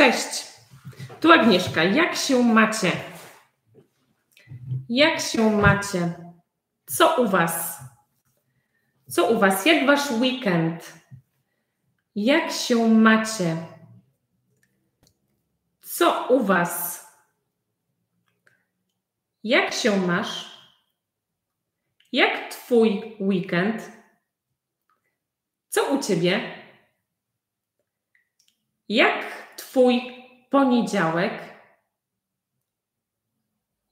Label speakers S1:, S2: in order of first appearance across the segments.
S1: Cześć. Tu Agnieszka. Jak się macie? Jak się macie? Co u Was? Co u Was? Jak Wasz weekend? Jak się macie? Co u Was? Jak się masz? Jak Twój weekend? Co u Ciebie? Jak Twój poniedziałek?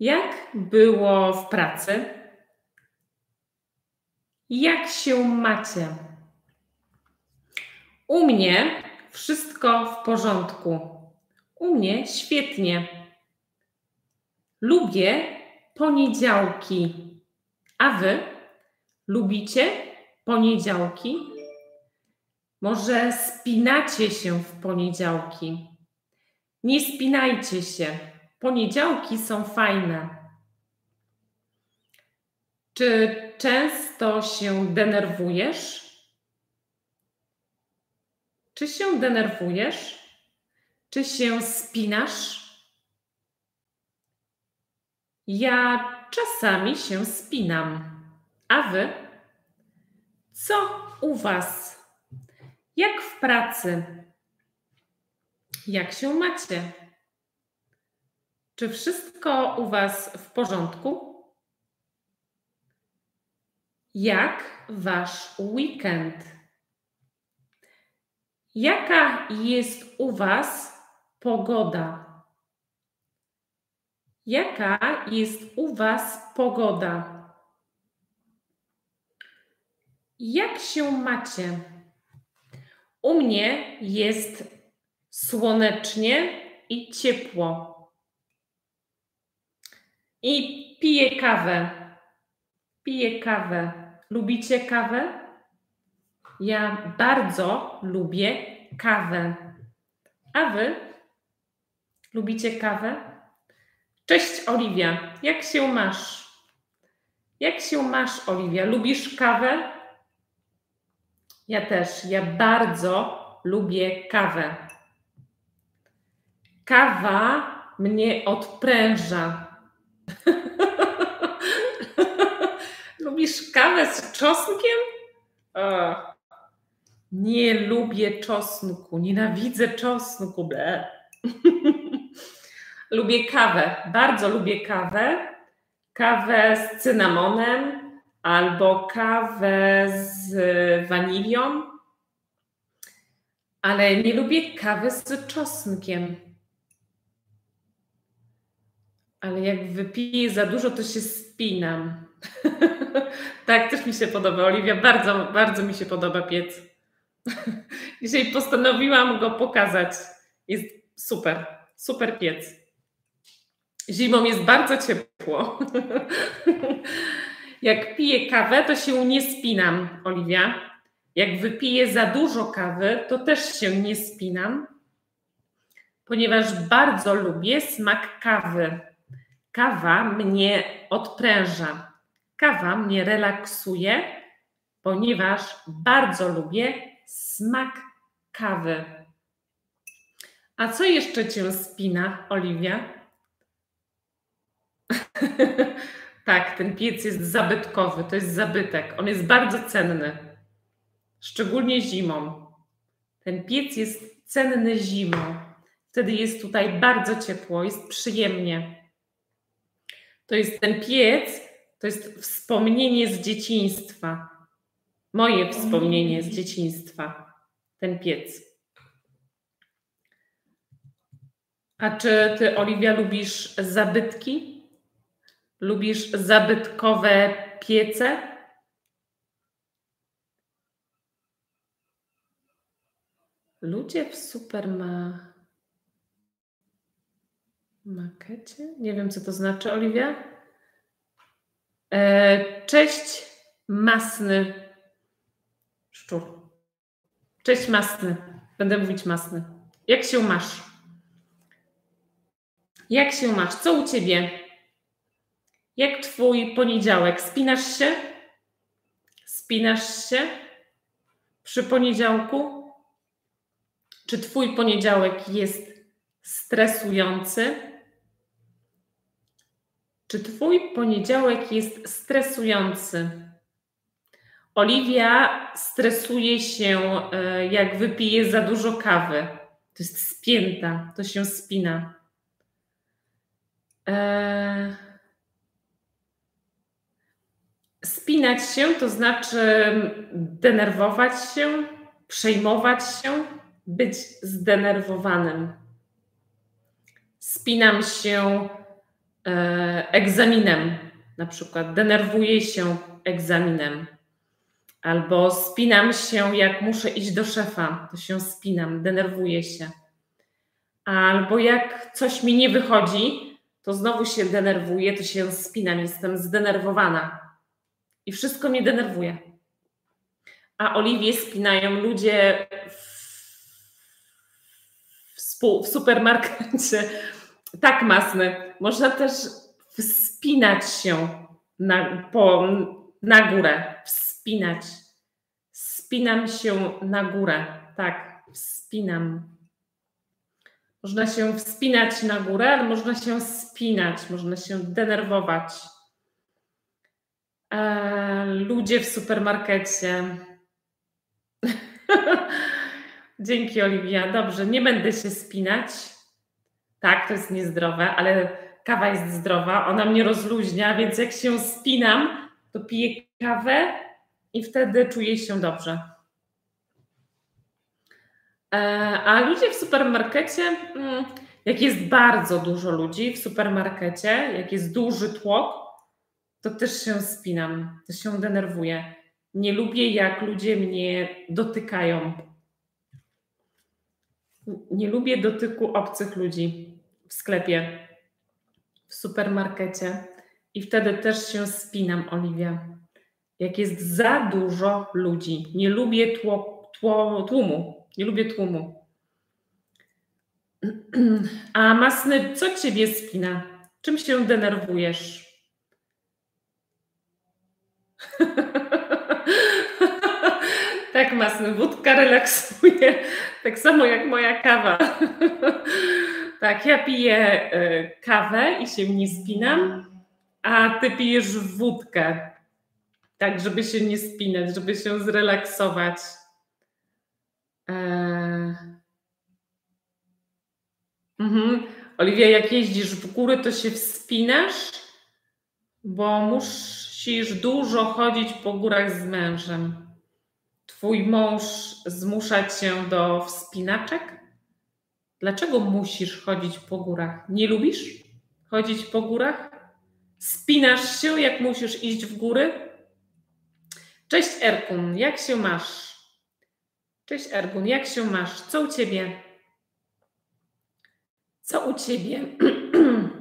S1: Jak było w pracy? Jak się macie? U mnie wszystko w porządku. U mnie świetnie. Lubię poniedziałki. A wy lubicie poniedziałki? Może spinacie się w poniedziałki? Nie spinajcie się. Poniedziałki są fajne. Czy często się denerwujesz? Czy się denerwujesz? Czy się spinasz? Ja czasami się spinam. A wy? Co u was? Jak w pracy? Jak się macie? Czy wszystko u was w porządku? Jak wasz weekend? Jaka jest u was pogoda? Jaka jest u was pogoda? Jak się macie? U mnie jest słonecznie i ciepło. I piję kawę. Piję kawę. Lubicie kawę? Ja bardzo lubię kawę. A wy? Lubicie kawę? Cześć Oliwia, jak się masz? Jak się masz, Oliwia? Lubisz kawę? Ja też. Ja bardzo lubię kawę. Kawa mnie odpręża. Lubisz kawę z czosnkiem? O, nie lubię czosnku. Nienawidzę czosnku. Ble. lubię kawę. Bardzo lubię kawę. Kawę z cynamonem albo kawę z wanilią. Ale nie lubię kawy z czosnkiem. Ale jak wypiję za dużo, to się spinam. tak, też mi się podoba, Oliwia. Bardzo, bardzo mi się podoba piec. Dzisiaj postanowiłam go pokazać. Jest super, super piec. Zimą jest bardzo ciepło. Jak piję kawę, to się nie spinam, Oliwia. Jak wypiję za dużo kawy, to też się nie spinam, ponieważ bardzo lubię smak kawy. Kawa mnie odpręża. Kawa mnie relaksuje, ponieważ bardzo lubię smak kawy. A co jeszcze cię spina, Oliwia? tak, ten piec jest zabytkowy, to jest zabytek. On jest bardzo cenny, szczególnie zimą. Ten piec jest cenny zimą. Wtedy jest tutaj bardzo ciepło, jest przyjemnie. To jest ten piec, to jest wspomnienie z dzieciństwa. Moje wspomnienie z dzieciństwa. Ten piec. A czy ty, Oliwia, lubisz zabytki? Lubisz zabytkowe piece? Ludzie w superma... Makecie? Nie wiem, co to znaczy, Oliwia. E, cześć, masny szczur. Cześć, masny. Będę mówić masny. Jak się masz? Jak się masz? Co u ciebie? Jak twój poniedziałek? Spinasz się? Spinasz się przy poniedziałku? Czy Twój poniedziałek jest stresujący? Czy Twój poniedziałek jest stresujący? Oliwia stresuje się, e, jak wypije za dużo kawy. To jest spięta, to się spina. Eee... Spinać się to znaczy denerwować się, przejmować się, być zdenerwowanym. Spinam się e, egzaminem, na przykład denerwuję się egzaminem. Albo spinam się, jak muszę iść do szefa, to się spinam, denerwuję się. Albo jak coś mi nie wychodzi, to znowu się denerwuję, to się spinam, jestem zdenerwowana. I wszystko mnie denerwuje. A Oliwie spinają ludzie w, supermarkecie. Tak, masny. Można też wspinać się na, po, na górę. Wspinać. Spinam się na górę. Tak, wspinam. Można się wspinać na górę, ale można się spinać, można się denerwować. E, ludzie w supermarkecie. Dzięki, Oliwia. Dobrze, nie będę się spinać. Tak, to jest niezdrowe, ale kawa jest zdrowa, ona mnie rozluźnia, więc jak się spinam, to piję kawę i wtedy czuję się dobrze. E, a ludzie w supermarkecie, mm, jak jest bardzo dużo ludzi w supermarkecie, jak jest duży tłok, to też się spinam, to się denerwuję. Nie lubię, jak ludzie mnie dotykają. Nie lubię dotyku obcych ludzi w sklepie, w supermarkecie. I wtedy też się spinam, Oliwia. Jak jest za dużo ludzi. Nie lubię tło, tło, tłumu. Nie lubię tłumu. A Masny, co ciebie spina? Czym się denerwujesz? tak, masny. Wódka relaksuje, tak samo jak moja kawa. tak, ja piję e, kawę i się nie spinam, a ty pijesz wódkę. Tak, żeby się nie spinać, żeby się zrelaksować. Eee... Mhm. Oliwia, jak jeździsz w góry, to się wspinasz, bo musz musisz dużo chodzić po górach z mężem. Twój mąż zmusza cię do wspinaczek? Dlaczego musisz chodzić po górach? Nie lubisz chodzić po górach? Spinasz się, jak musisz iść w góry? Cześć Erkun, jak się masz? Cześć Erkun, jak się masz? Co u ciebie? Co u ciebie?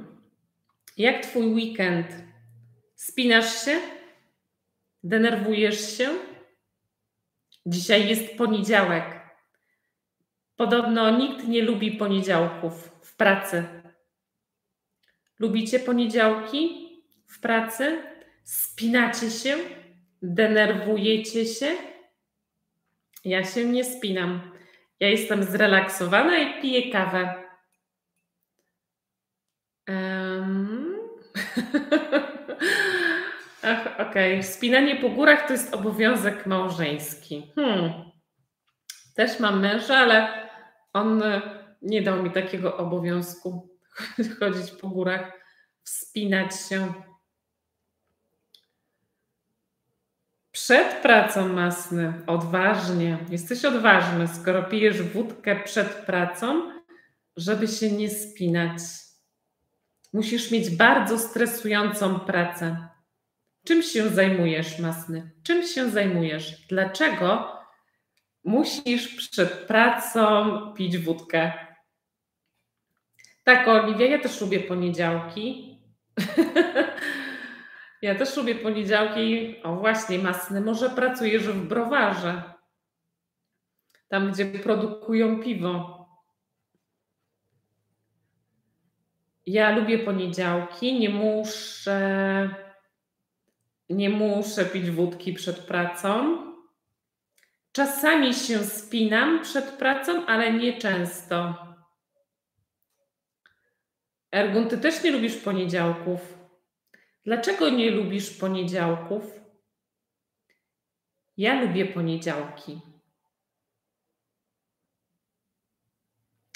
S1: jak twój weekend? Spinasz się? Denerwujesz się? Dzisiaj jest poniedziałek. Podobno nikt nie lubi poniedziałków w pracy. Lubicie poniedziałki w pracy? Spinacie się? Denerwujecie się? Ja się nie spinam. Ja jestem zrelaksowana i piję kawę. Um. Ach, okej. Okay. Wspinanie po górach to jest obowiązek małżeński. Hmm. Też mam męża, ale on e, nie dał mi takiego obowiązku chodzić po górach, wspinać się. Przed pracą masny, odważnie. Jesteś odważny, skoro pijesz wódkę przed pracą, żeby się nie spinać. Musisz mieć bardzo stresującą pracę. Czym się zajmujesz, Masny? Czym się zajmujesz? Dlaczego musisz przed pracą pić wódkę? Tak, Oliwia, ja też lubię poniedziałki. ja też lubię poniedziałki. O właśnie, Masny, może pracujesz w browarze. Tam, gdzie produkują piwo. Ja lubię poniedziałki, nie muszę nie muszę pić wódki przed pracą. Czasami się spinam przed pracą, ale nie często. Ergun, ty też nie lubisz poniedziałków. Dlaczego nie lubisz poniedziałków? Ja lubię poniedziałki.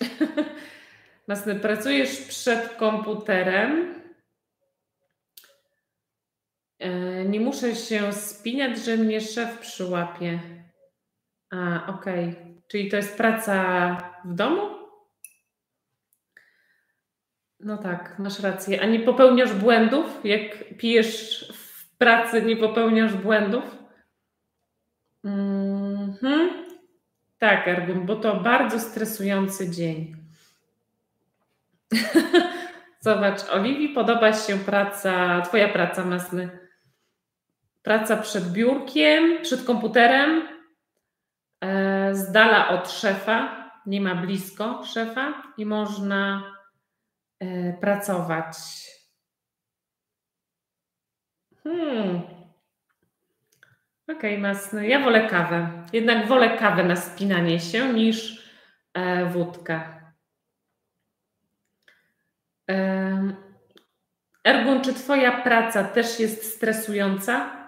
S1: Masny, pracujesz przed komputerem. E, nie muszę się spinać, że mnie szef przyłapie. A, okej. Okay. Czyli to jest praca w domu? No tak, masz rację. A nie popełniasz błędów? Jak pijesz w pracy, nie popełniasz błędów? Mhm. Tak, Ergun, bo to bardzo stresujący dzień. Zobacz, Oliwii podoba się praca, Twoja praca, Masny. Praca przed biurkiem, przed komputerem, e, z dala od szefa, nie ma blisko szefa i można e, pracować. Hmm. Okej, okay. Ja wolę kawę. Jednak wolę kawę na spinanie się niż e, wódkę. Ergun, czy Twoja praca też jest stresująca?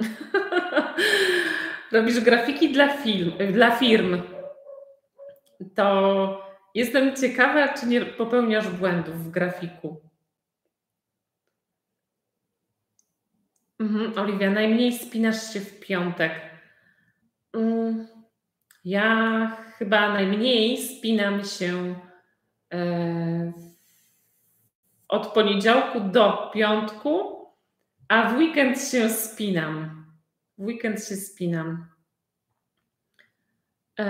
S1: Robisz grafiki dla, film, dla firm. To jestem ciekawa, czy nie popełniasz błędów w grafiku. Mhm, Oliwia, najmniej spinasz się w piątek. Mm, ja chyba najmniej spinam się E, od poniedziałku do piątku, a w weekend się spinam. W weekend się spinam. E,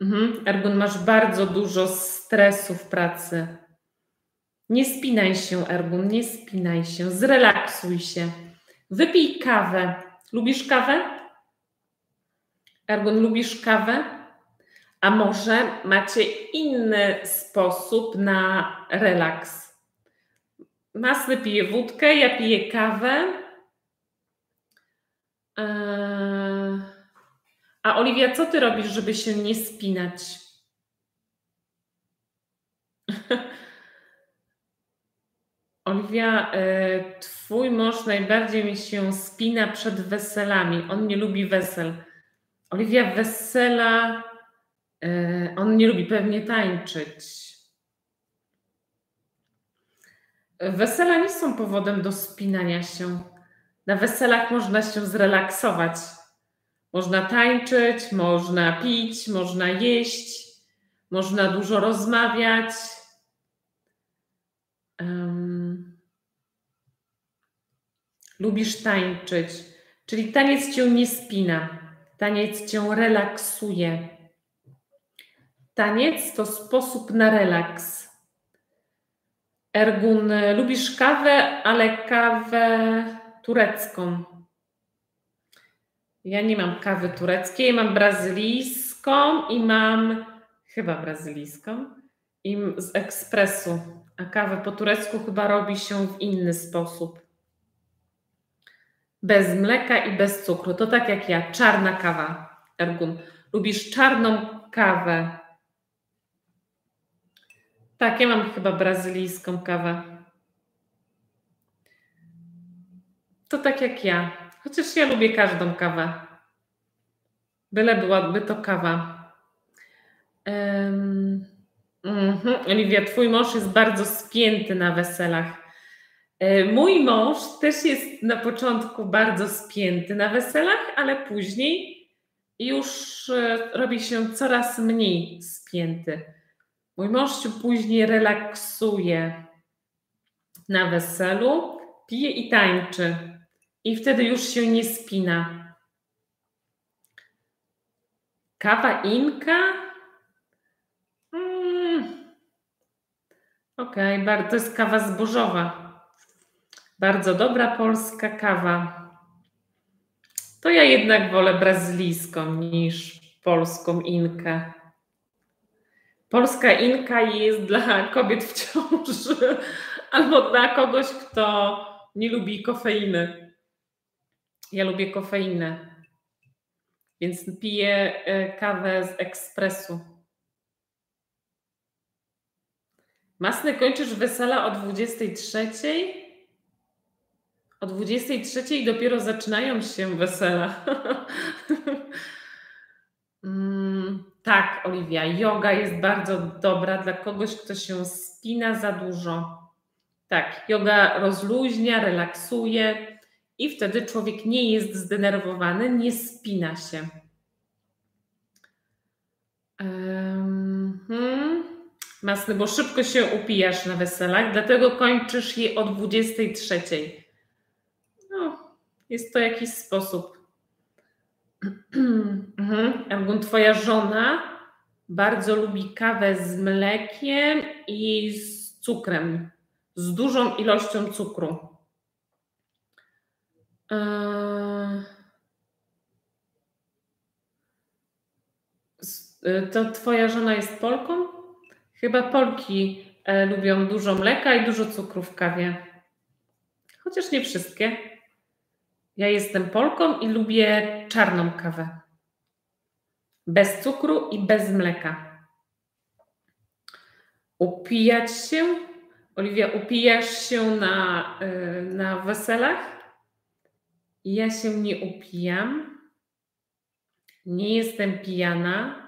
S1: mhm. Ergun, masz bardzo dużo stresu w pracy. Nie spinaj się, Ergun, nie spinaj się. Zrelaksuj się. Wypij kawę. Lubisz kawę? Ergun, lubisz kawę? A może macie inny sposób na relaks? Masny pije wódkę, ja piję kawę. Eee, a Oliwia, co ty robisz, żeby się nie spinać? Oliwia, e, twój mąż najbardziej mi się spina przed weselami. On nie lubi wesel. Oliwia, wesela E, on nie lubi pewnie tańczyć. Wesela nie są powodem do spinania się. Na weselach można się zrelaksować. Można tańczyć, można pić, można jeść, można dużo rozmawiać. Um, lubisz tańczyć, czyli taniec cię nie spina, taniec cię relaksuje. Taniec to sposób na relaks. Ergun, lubisz kawę, ale kawę turecką. Ja nie mam kawy tureckiej, mam brazylijską i mam chyba brazylijską i z ekspresu. A kawę po turecku chyba robi się w inny sposób. Bez mleka i bez cukru. To tak jak ja, czarna kawa. Ergun, lubisz czarną kawę tak, ja mam chyba brazylijską kawę. To tak jak ja. Chociaż ja lubię każdą kawę. Byle byłaby to kawa. Um, Oliwia, twój mąż jest bardzo spięty na weselach. E, mój mąż też jest na początku bardzo spięty na weselach, ale później już e, robi się coraz mniej spięty. Mój mąż się później relaksuje na weselu, pije i tańczy. I wtedy już się nie spina. Kawa inka? Mm. Okej, okay, to jest kawa zbożowa. Bardzo dobra polska kawa. To ja jednak wolę brazylijską niż polską inkę. Polska Inka jest dla kobiet w ciąży albo dla kogoś, kto nie lubi kofeiny. Ja lubię kofeinę, więc piję e, kawę z ekspresu. Masny, kończysz wesela o 23? O 23 dopiero zaczynają się wesela. mm, tak, Oliwia, yoga jest bardzo dobra dla kogoś, kto się spina za dużo. Tak, yoga rozluźnia, relaksuje i wtedy człowiek nie jest zdenerwowany, nie spina się. Um, hmm. Masny, bo szybko się upijasz na weselach, dlatego kończysz je o 23. No, jest to jakiś sposób. Mhm. Twoja żona bardzo lubi kawę z mlekiem i z cukrem, z dużą ilością cukru. Eee, y, to twoja żona jest Polką? Chyba Polki e, lubią dużo mleka i dużo cukru w kawie. Chociaż nie wszystkie. Ja jestem Polką i lubię czarną kawę. Bez cukru i bez mleka. Upijać się? Oliwia, upijasz się na, e, na weselach? Ja się nie upijam. Nie jestem pijana.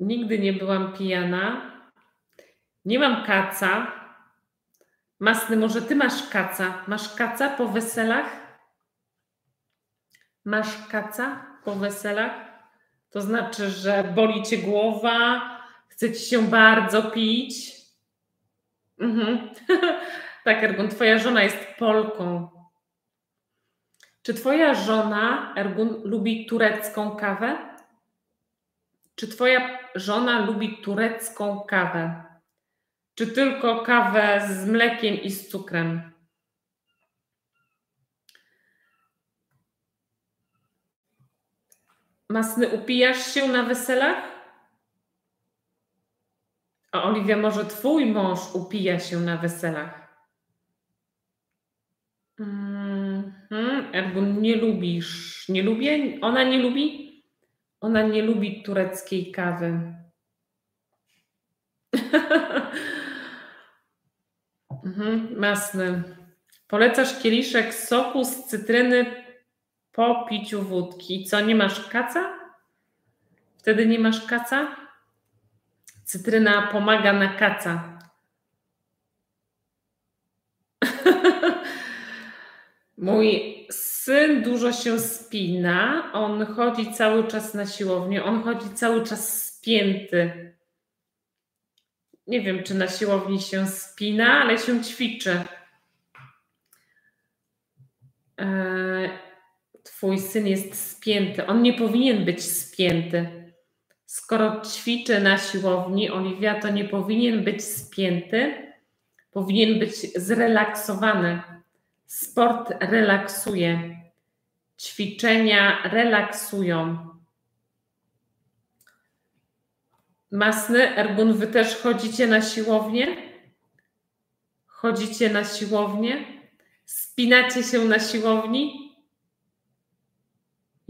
S1: Nigdy nie byłam pijana. Nie mam kaca. Masny, może ty masz kaca? Masz kaca po weselach? Masz kaca po weselach? To znaczy, że boli cię głowa, chce ci się bardzo pić. Mhm. tak, Ergon, twoja żona jest Polką. Czy twoja żona, Ergun, lubi turecką kawę? Czy twoja żona lubi turecką kawę? Czy tylko kawę z mlekiem i z cukrem? Masny, upijasz się na weselach? A Oliwia, może twój mąż upija się na weselach? Mhm. Nie lubisz. Nie lubię? Ona nie lubi? Ona nie lubi tureckiej kawy. mhm, masny. Polecasz kieliszek soku z cytryny po piciu wódki. Co, nie masz kaca? Wtedy nie masz kaca? Cytryna pomaga na kaca. Mój syn dużo się spina. On chodzi cały czas na siłownię. On chodzi cały czas spięty. Nie wiem, czy na siłowni się spina, ale się ćwiczy. E, twój syn jest spięty. On nie powinien być spięty. Skoro ćwiczy na siłowni, Oliwia, to nie powinien być spięty. Powinien być zrelaksowany Sport relaksuje. Ćwiczenia relaksują. Masny, Ergun, wy też chodzicie na siłownię? Chodzicie na siłownię? Spinacie się na siłowni?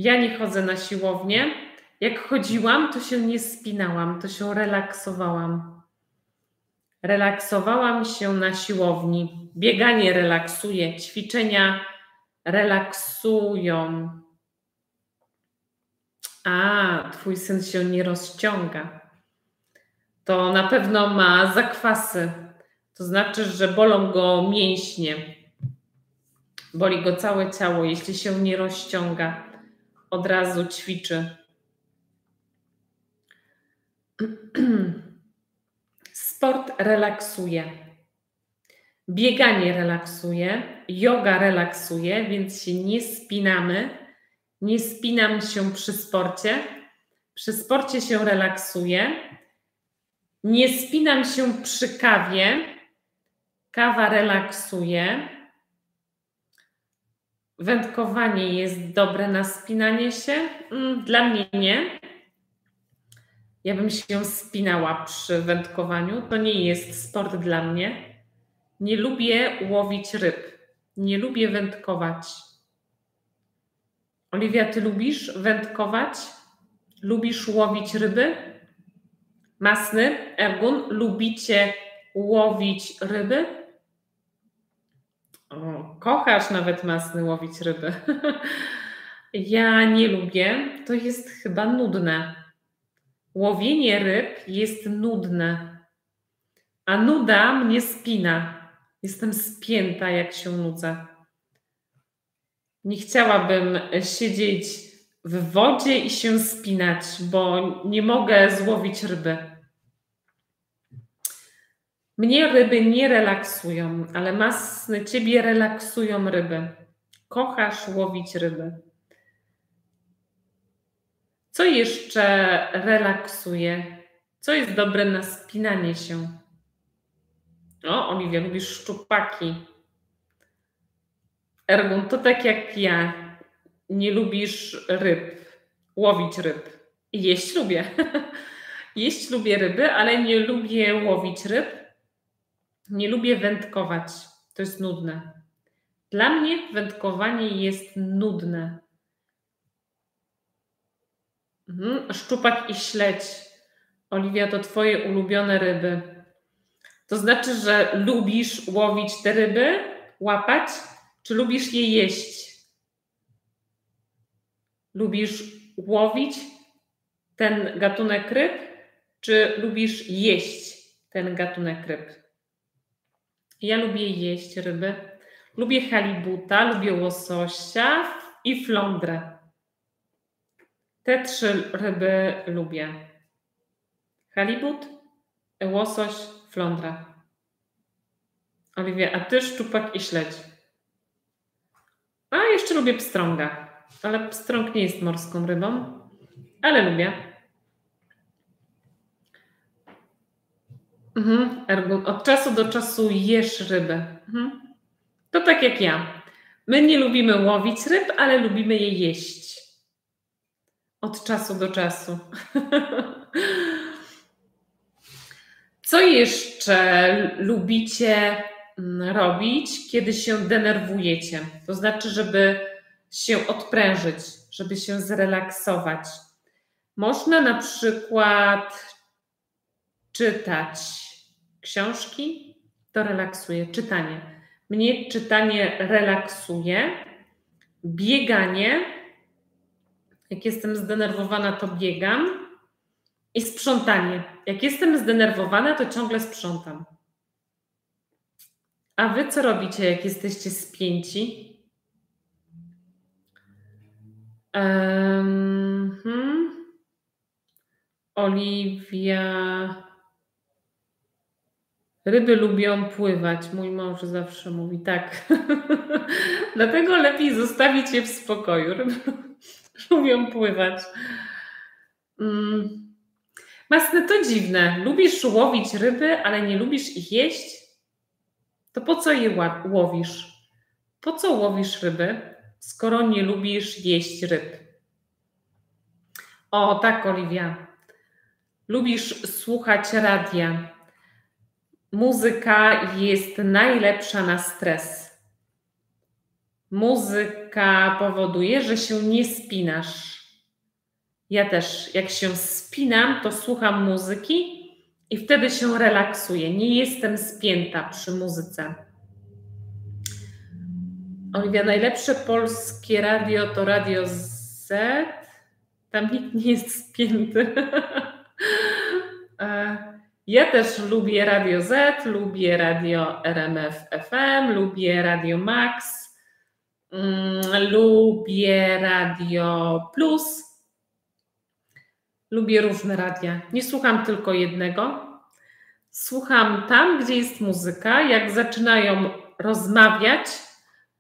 S1: Ja nie chodzę na siłownię. Jak chodziłam, to się nie spinałam, to się relaksowałam. Relaksowałam się na siłowni. Bieganie relaksuje, ćwiczenia relaksują. A, twój syn się nie rozciąga. To na pewno ma zakwasy. To znaczy, że bolą go mięśnie. Boli go całe ciało, jeśli się nie rozciąga. Od razu ćwiczy. Sport relaksuje. Bieganie relaksuje, yoga relaksuje, więc się nie spinamy. Nie spinam się przy sporcie. Przy sporcie się relaksuje. Nie spinam się przy kawie. Kawa relaksuje. Wędkowanie jest dobre na spinanie się? Mm, dla mnie nie. Ja bym się spinała przy wędkowaniu. To nie jest sport dla mnie. Nie lubię łowić ryb. Nie lubię wędkować. Oliwia, ty lubisz wędkować? Lubisz łowić ryby? Masny, Ergun, lubicie łowić ryby? O, kochasz nawet masny łowić ryby. ja nie lubię, to jest chyba nudne. Łowienie ryb jest nudne, a nuda mnie spina. Jestem spięta, jak się nudzę. Nie chciałabym siedzieć w wodzie i się spinać, bo nie mogę złowić ryby. Mnie ryby nie relaksują, ale masny ciebie relaksują ryby. Kochasz łowić ryby. Co jeszcze relaksuje? Co jest dobre na spinanie się? O, Oliwia, lubisz szczupaki. Ergun, to tak jak ja. Nie lubisz ryb, łowić ryb. Jeść lubię. Jeść lubię ryby, ale nie lubię łowić ryb. Nie lubię wędkować. To jest nudne. Dla mnie wędkowanie jest nudne. Mhm. Szczupak i śledź. Oliwia, to twoje ulubione ryby. To znaczy, że lubisz łowić te ryby, łapać, czy lubisz je jeść? Lubisz łowić ten gatunek ryb, czy lubisz jeść ten gatunek ryb? Ja lubię jeść ryby. Lubię halibuta, lubię łososia i flądrę. Te trzy ryby lubię. Halibut, łosoś, flądra. Oliwia, a ty szczupak i śledź. A jeszcze lubię pstrąga, ale pstrąg nie jest morską rybą, ale lubię. Mhm, od czasu do czasu jesz ryby. Mhm. To tak jak ja. My nie lubimy łowić ryb, ale lubimy je jeść. Od czasu do czasu. Co jeszcze lubicie mm, robić, kiedy się denerwujecie? To znaczy, żeby się odprężyć, żeby się zrelaksować. Można na przykład czytać książki, to relaksuje. Czytanie. Mnie czytanie relaksuje. Bieganie. Jak jestem zdenerwowana, to biegam. I sprzątanie. Jak jestem zdenerwowana, to ciągle sprzątam. A wy co robicie, jak jesteście spięci? Um, hmm. Oliwia. Ryby lubią pływać. Mój mąż zawsze mówi tak. Dlatego lepiej zostawić je w spokoju. Ryby lubią pływać. Um. Masne, to dziwne. Lubisz łowić ryby, ale nie lubisz ich jeść? To po co je łowisz? Po co łowisz ryby, skoro nie lubisz jeść ryb? O, tak, Oliwia. Lubisz słuchać radia. Muzyka jest najlepsza na stres. Muzyka powoduje, że się nie spinasz ja też, jak się spinam, to słucham muzyki i wtedy się relaksuję. Nie jestem spięta przy muzyce. Oliwia, najlepsze polskie radio to Radio Z. Tam nikt nie jest spięty. Ja też lubię Radio Z, lubię Radio RMF FM, lubię Radio Max, mm, lubię Radio Plus Lubię różne radia. Nie słucham tylko jednego. Słucham tam, gdzie jest muzyka. Jak zaczynają rozmawiać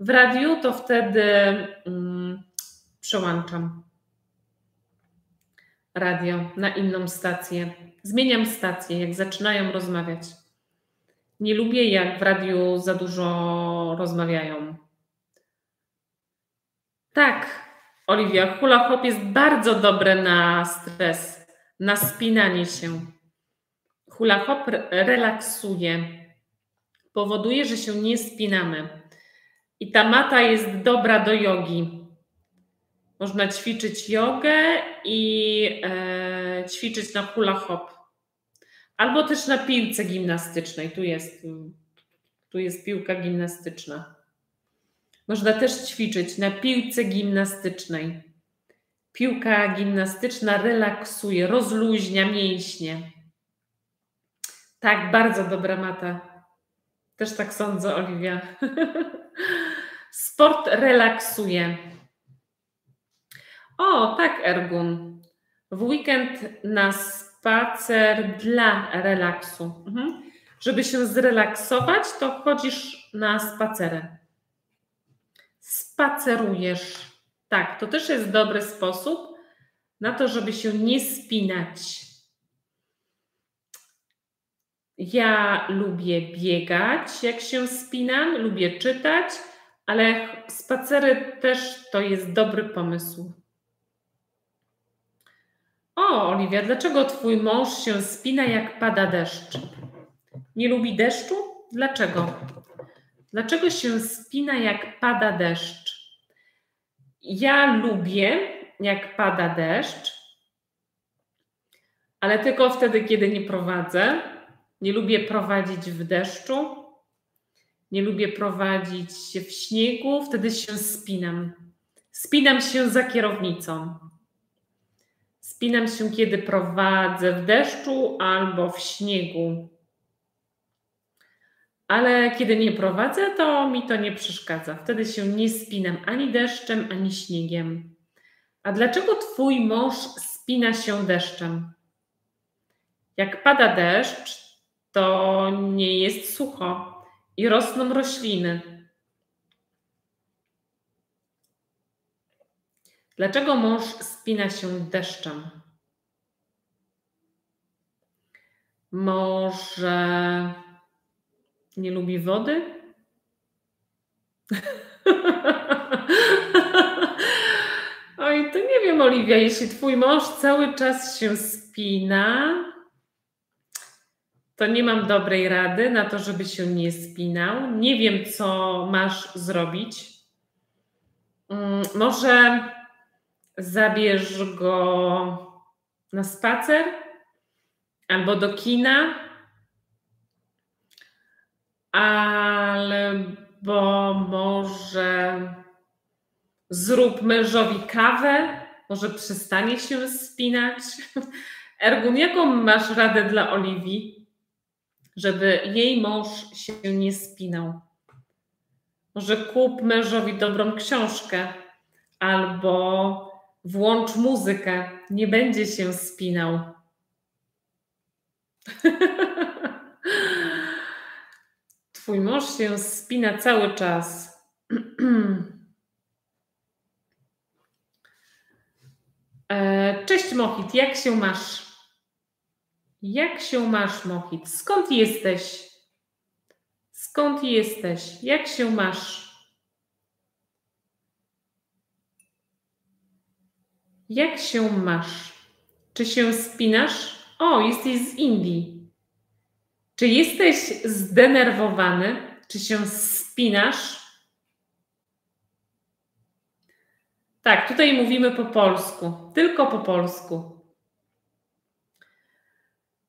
S1: w radiu, to wtedy mm, przełączam radio na inną stację. Zmieniam stację, jak zaczynają rozmawiać. Nie lubię, jak w radiu za dużo rozmawiają. Tak, Oliwia, hula hop jest bardzo dobre na stres, na spinanie się. Hula hop relaksuje, powoduje, że się nie spinamy. I ta mata jest dobra do jogi. Można ćwiczyć jogę i e, ćwiczyć na hula hop. Albo też na piłce gimnastycznej. Tu jest, tu jest piłka gimnastyczna. Można też ćwiczyć na piłce gimnastycznej. Piłka gimnastyczna relaksuje, rozluźnia mięśnie. Tak, bardzo dobra mata. Też tak sądzę, Oliwia. Sport relaksuje. O, tak, Ergun. W weekend na spacer dla relaksu. Mhm. Żeby się zrelaksować, to chodzisz na spacerę. Spacerujesz. Tak, to też jest dobry sposób na to, żeby się nie spinać. Ja lubię biegać, jak się spinam, lubię czytać, ale spacery też to jest dobry pomysł. O, Oliwia, dlaczego twój mąż się spina, jak pada deszcz? Nie lubi deszczu? Dlaczego? Dlaczego się spina, jak pada deszcz? Ja lubię, jak pada deszcz, ale tylko wtedy, kiedy nie prowadzę. Nie lubię prowadzić w deszczu. Nie lubię prowadzić w śniegu, wtedy się spinam. Spinam się za kierownicą. Spinam się, kiedy prowadzę w deszczu albo w śniegu. Ale kiedy nie prowadzę, to mi to nie przeszkadza. Wtedy się nie spinam ani deszczem, ani śniegiem. A dlaczego twój mąż spina się deszczem? Jak pada deszcz, to nie jest sucho i rosną rośliny. Dlaczego mąż spina się deszczem? Może nie lubi wody? Oj, to nie wiem, Oliwia, jeśli twój mąż cały czas się spina, to nie mam dobrej rady na to, żeby się nie spinał. Nie wiem, co masz zrobić. Mm, może zabierz go na spacer albo do kina, albo może zrób mężowi kawę, może przestanie się spinać. Ergun, jaką masz radę dla Oliwii, żeby jej mąż się nie spinał? Może kup mężowi dobrą książkę albo włącz muzykę, nie będzie się spinał. Twój mąż się spina cały czas. E, cześć Mohit, jak się masz? Jak się masz, Mohit? Skąd jesteś? Skąd jesteś? Jak się masz? Jak się masz? Czy się spinasz? O, jesteś z Indii. Czy jesteś zdenerwowany? Czy się spinasz? Tak, tutaj mówimy po polsku, tylko po polsku.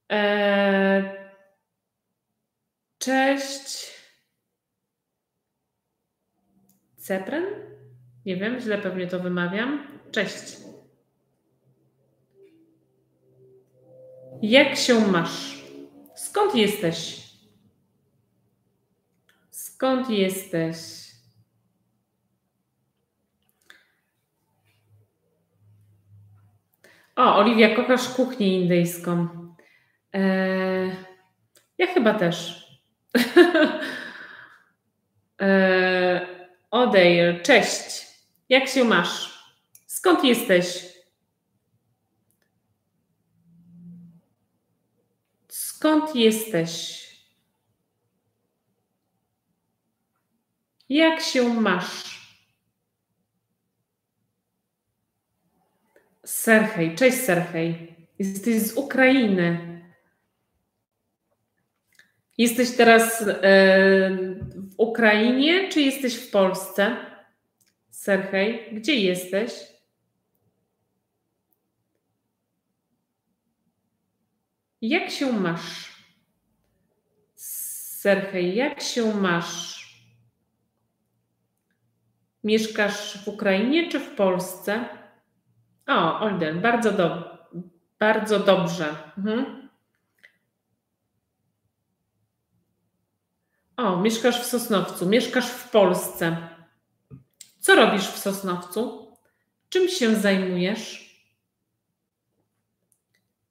S1: Eee, cześć. Cepren? Nie wiem, źle pewnie to wymawiam. Cześć. Jak się masz? Skąd jesteś? Skąd jesteś? O, Oliwia, kochasz kuchnię indyjską. Eee, ja chyba też. eee, Odeir, cześć. Jak się masz? Skąd jesteś? Skąd jesteś? Jak się masz? Serhej, cześć Serhej. Jesteś z Ukrainy. Jesteś teraz e, w Ukrainie, czy jesteś w Polsce? Serhej, gdzie jesteś? Jak się masz? Serhej, jak się masz? Mieszkasz w Ukrainie czy w Polsce? O, Olden, bardzo, do, bardzo dobrze. Mhm. O, mieszkasz w Sosnowcu, mieszkasz w Polsce. Co robisz w Sosnowcu? Czym się zajmujesz?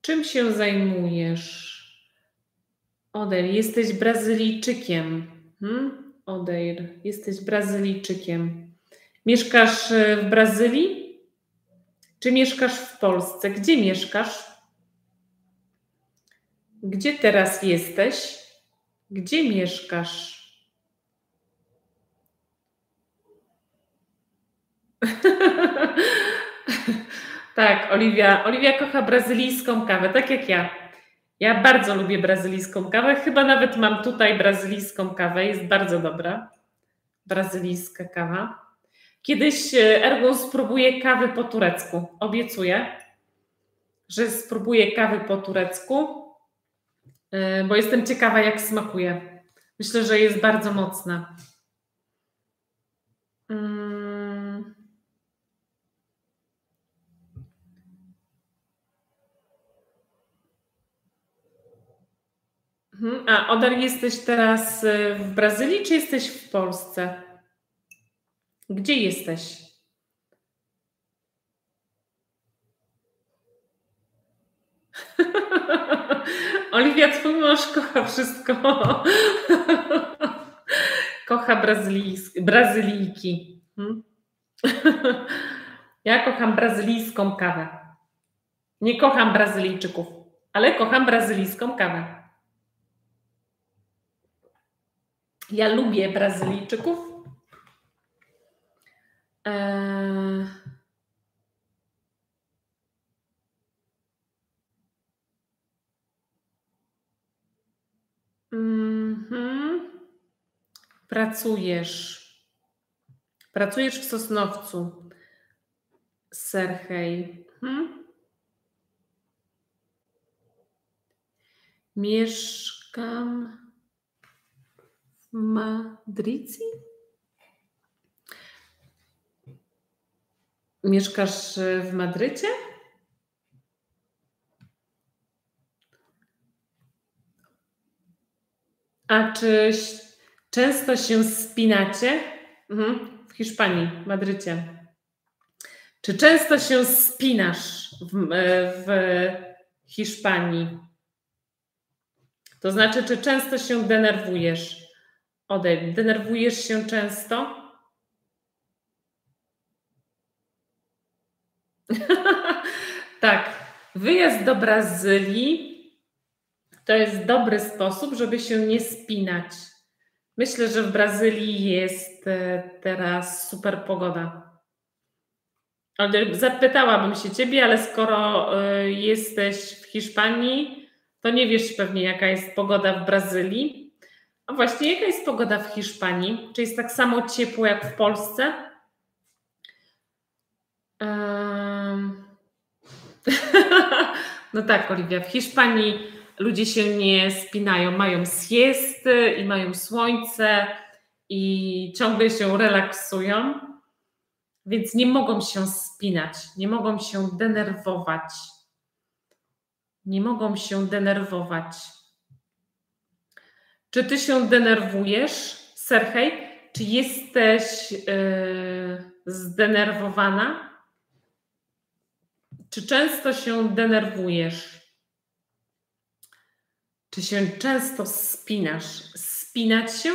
S1: Czym się zajmujesz? Odeir, jesteś Brazylijczykiem. Hmm? Odeir, jesteś Brazylijczykiem. Mieszkasz e, w Brazylii? Czy mieszkasz w Polsce? Gdzie mieszkasz? Gdzie teraz jesteś? Gdzie mieszkasz? tak, Oliwia. Oliwia kocha brazylijską kawę, tak jak ja. Ja bardzo lubię brazylijską kawę. Chyba nawet mam tutaj brazylijską kawę. Jest bardzo dobra. Brazylijska kawa. Kiedyś e, Ergo spróbuję kawy po turecku. Obiecuję, że spróbuję kawy po turecku, e, bo jestem ciekawa, jak smakuje. Myślę, że jest bardzo mocna. Mm. A Odar, jesteś teraz e, w Brazylii, czy jesteś w Polsce? Gdzie jesteś? Oliwia, twój mąż kocha wszystko. kocha brazylijsk, Brazylijki. Hmm? ja kocham brazylijską kawę. Nie kocham Brazylijczyków, ale kocham brazylijską kawę. Ja lubię Brazylijczyków. Eee... Mhm. Pracujesz. Pracujesz w Sosnowcu. Serhej. Hmm? Mieszkam Madrycji? Mieszkasz w Madrycie? A czy często się spinacie? Mhm. W Hiszpanii, w Madrycie. Czy często się spinasz w, w Hiszpanii? To znaczy, czy często się denerwujesz? Odejdź. Denerwujesz się często? tak. Wyjazd do Brazylii to jest dobry sposób, żeby się nie spinać. Myślę, że w Brazylii jest e, teraz super pogoda. Zapytałabym się ciebie, ale skoro e, jesteś w Hiszpanii, to nie wiesz pewnie, jaka jest pogoda w Brazylii. A właśnie, jaka jest pogoda w Hiszpanii? Czy jest tak samo ciepło jak w Polsce? Um... no tak, Oliwia, w Hiszpanii ludzie się nie spinają, mają siesty i mają słońce i ciągle się relaksują, więc nie mogą się spinać, nie mogą się denerwować. Nie mogą się denerwować. Czy ty się denerwujesz, Serhej? Czy jesteś yy, zdenerwowana? Czy często się denerwujesz? Czy się często spinasz? Spinać się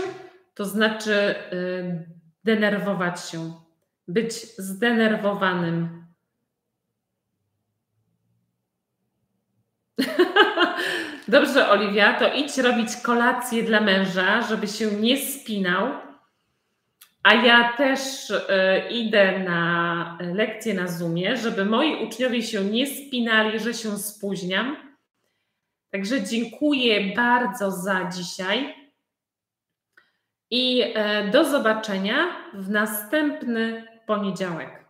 S1: to znaczy y, denerwować się, być zdenerwowanym. Dobrze, Oliwia, to idź robić kolację dla męża, żeby się nie spinał. A ja też y, idę na lekcję na Zoomie, żeby moi uczniowie się nie spinali, że się spóźniam Także dziękuję bardzo za dzisiaj i e, do zobaczenia w następny poniedziałek.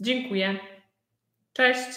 S1: Dziękuję. Cześć.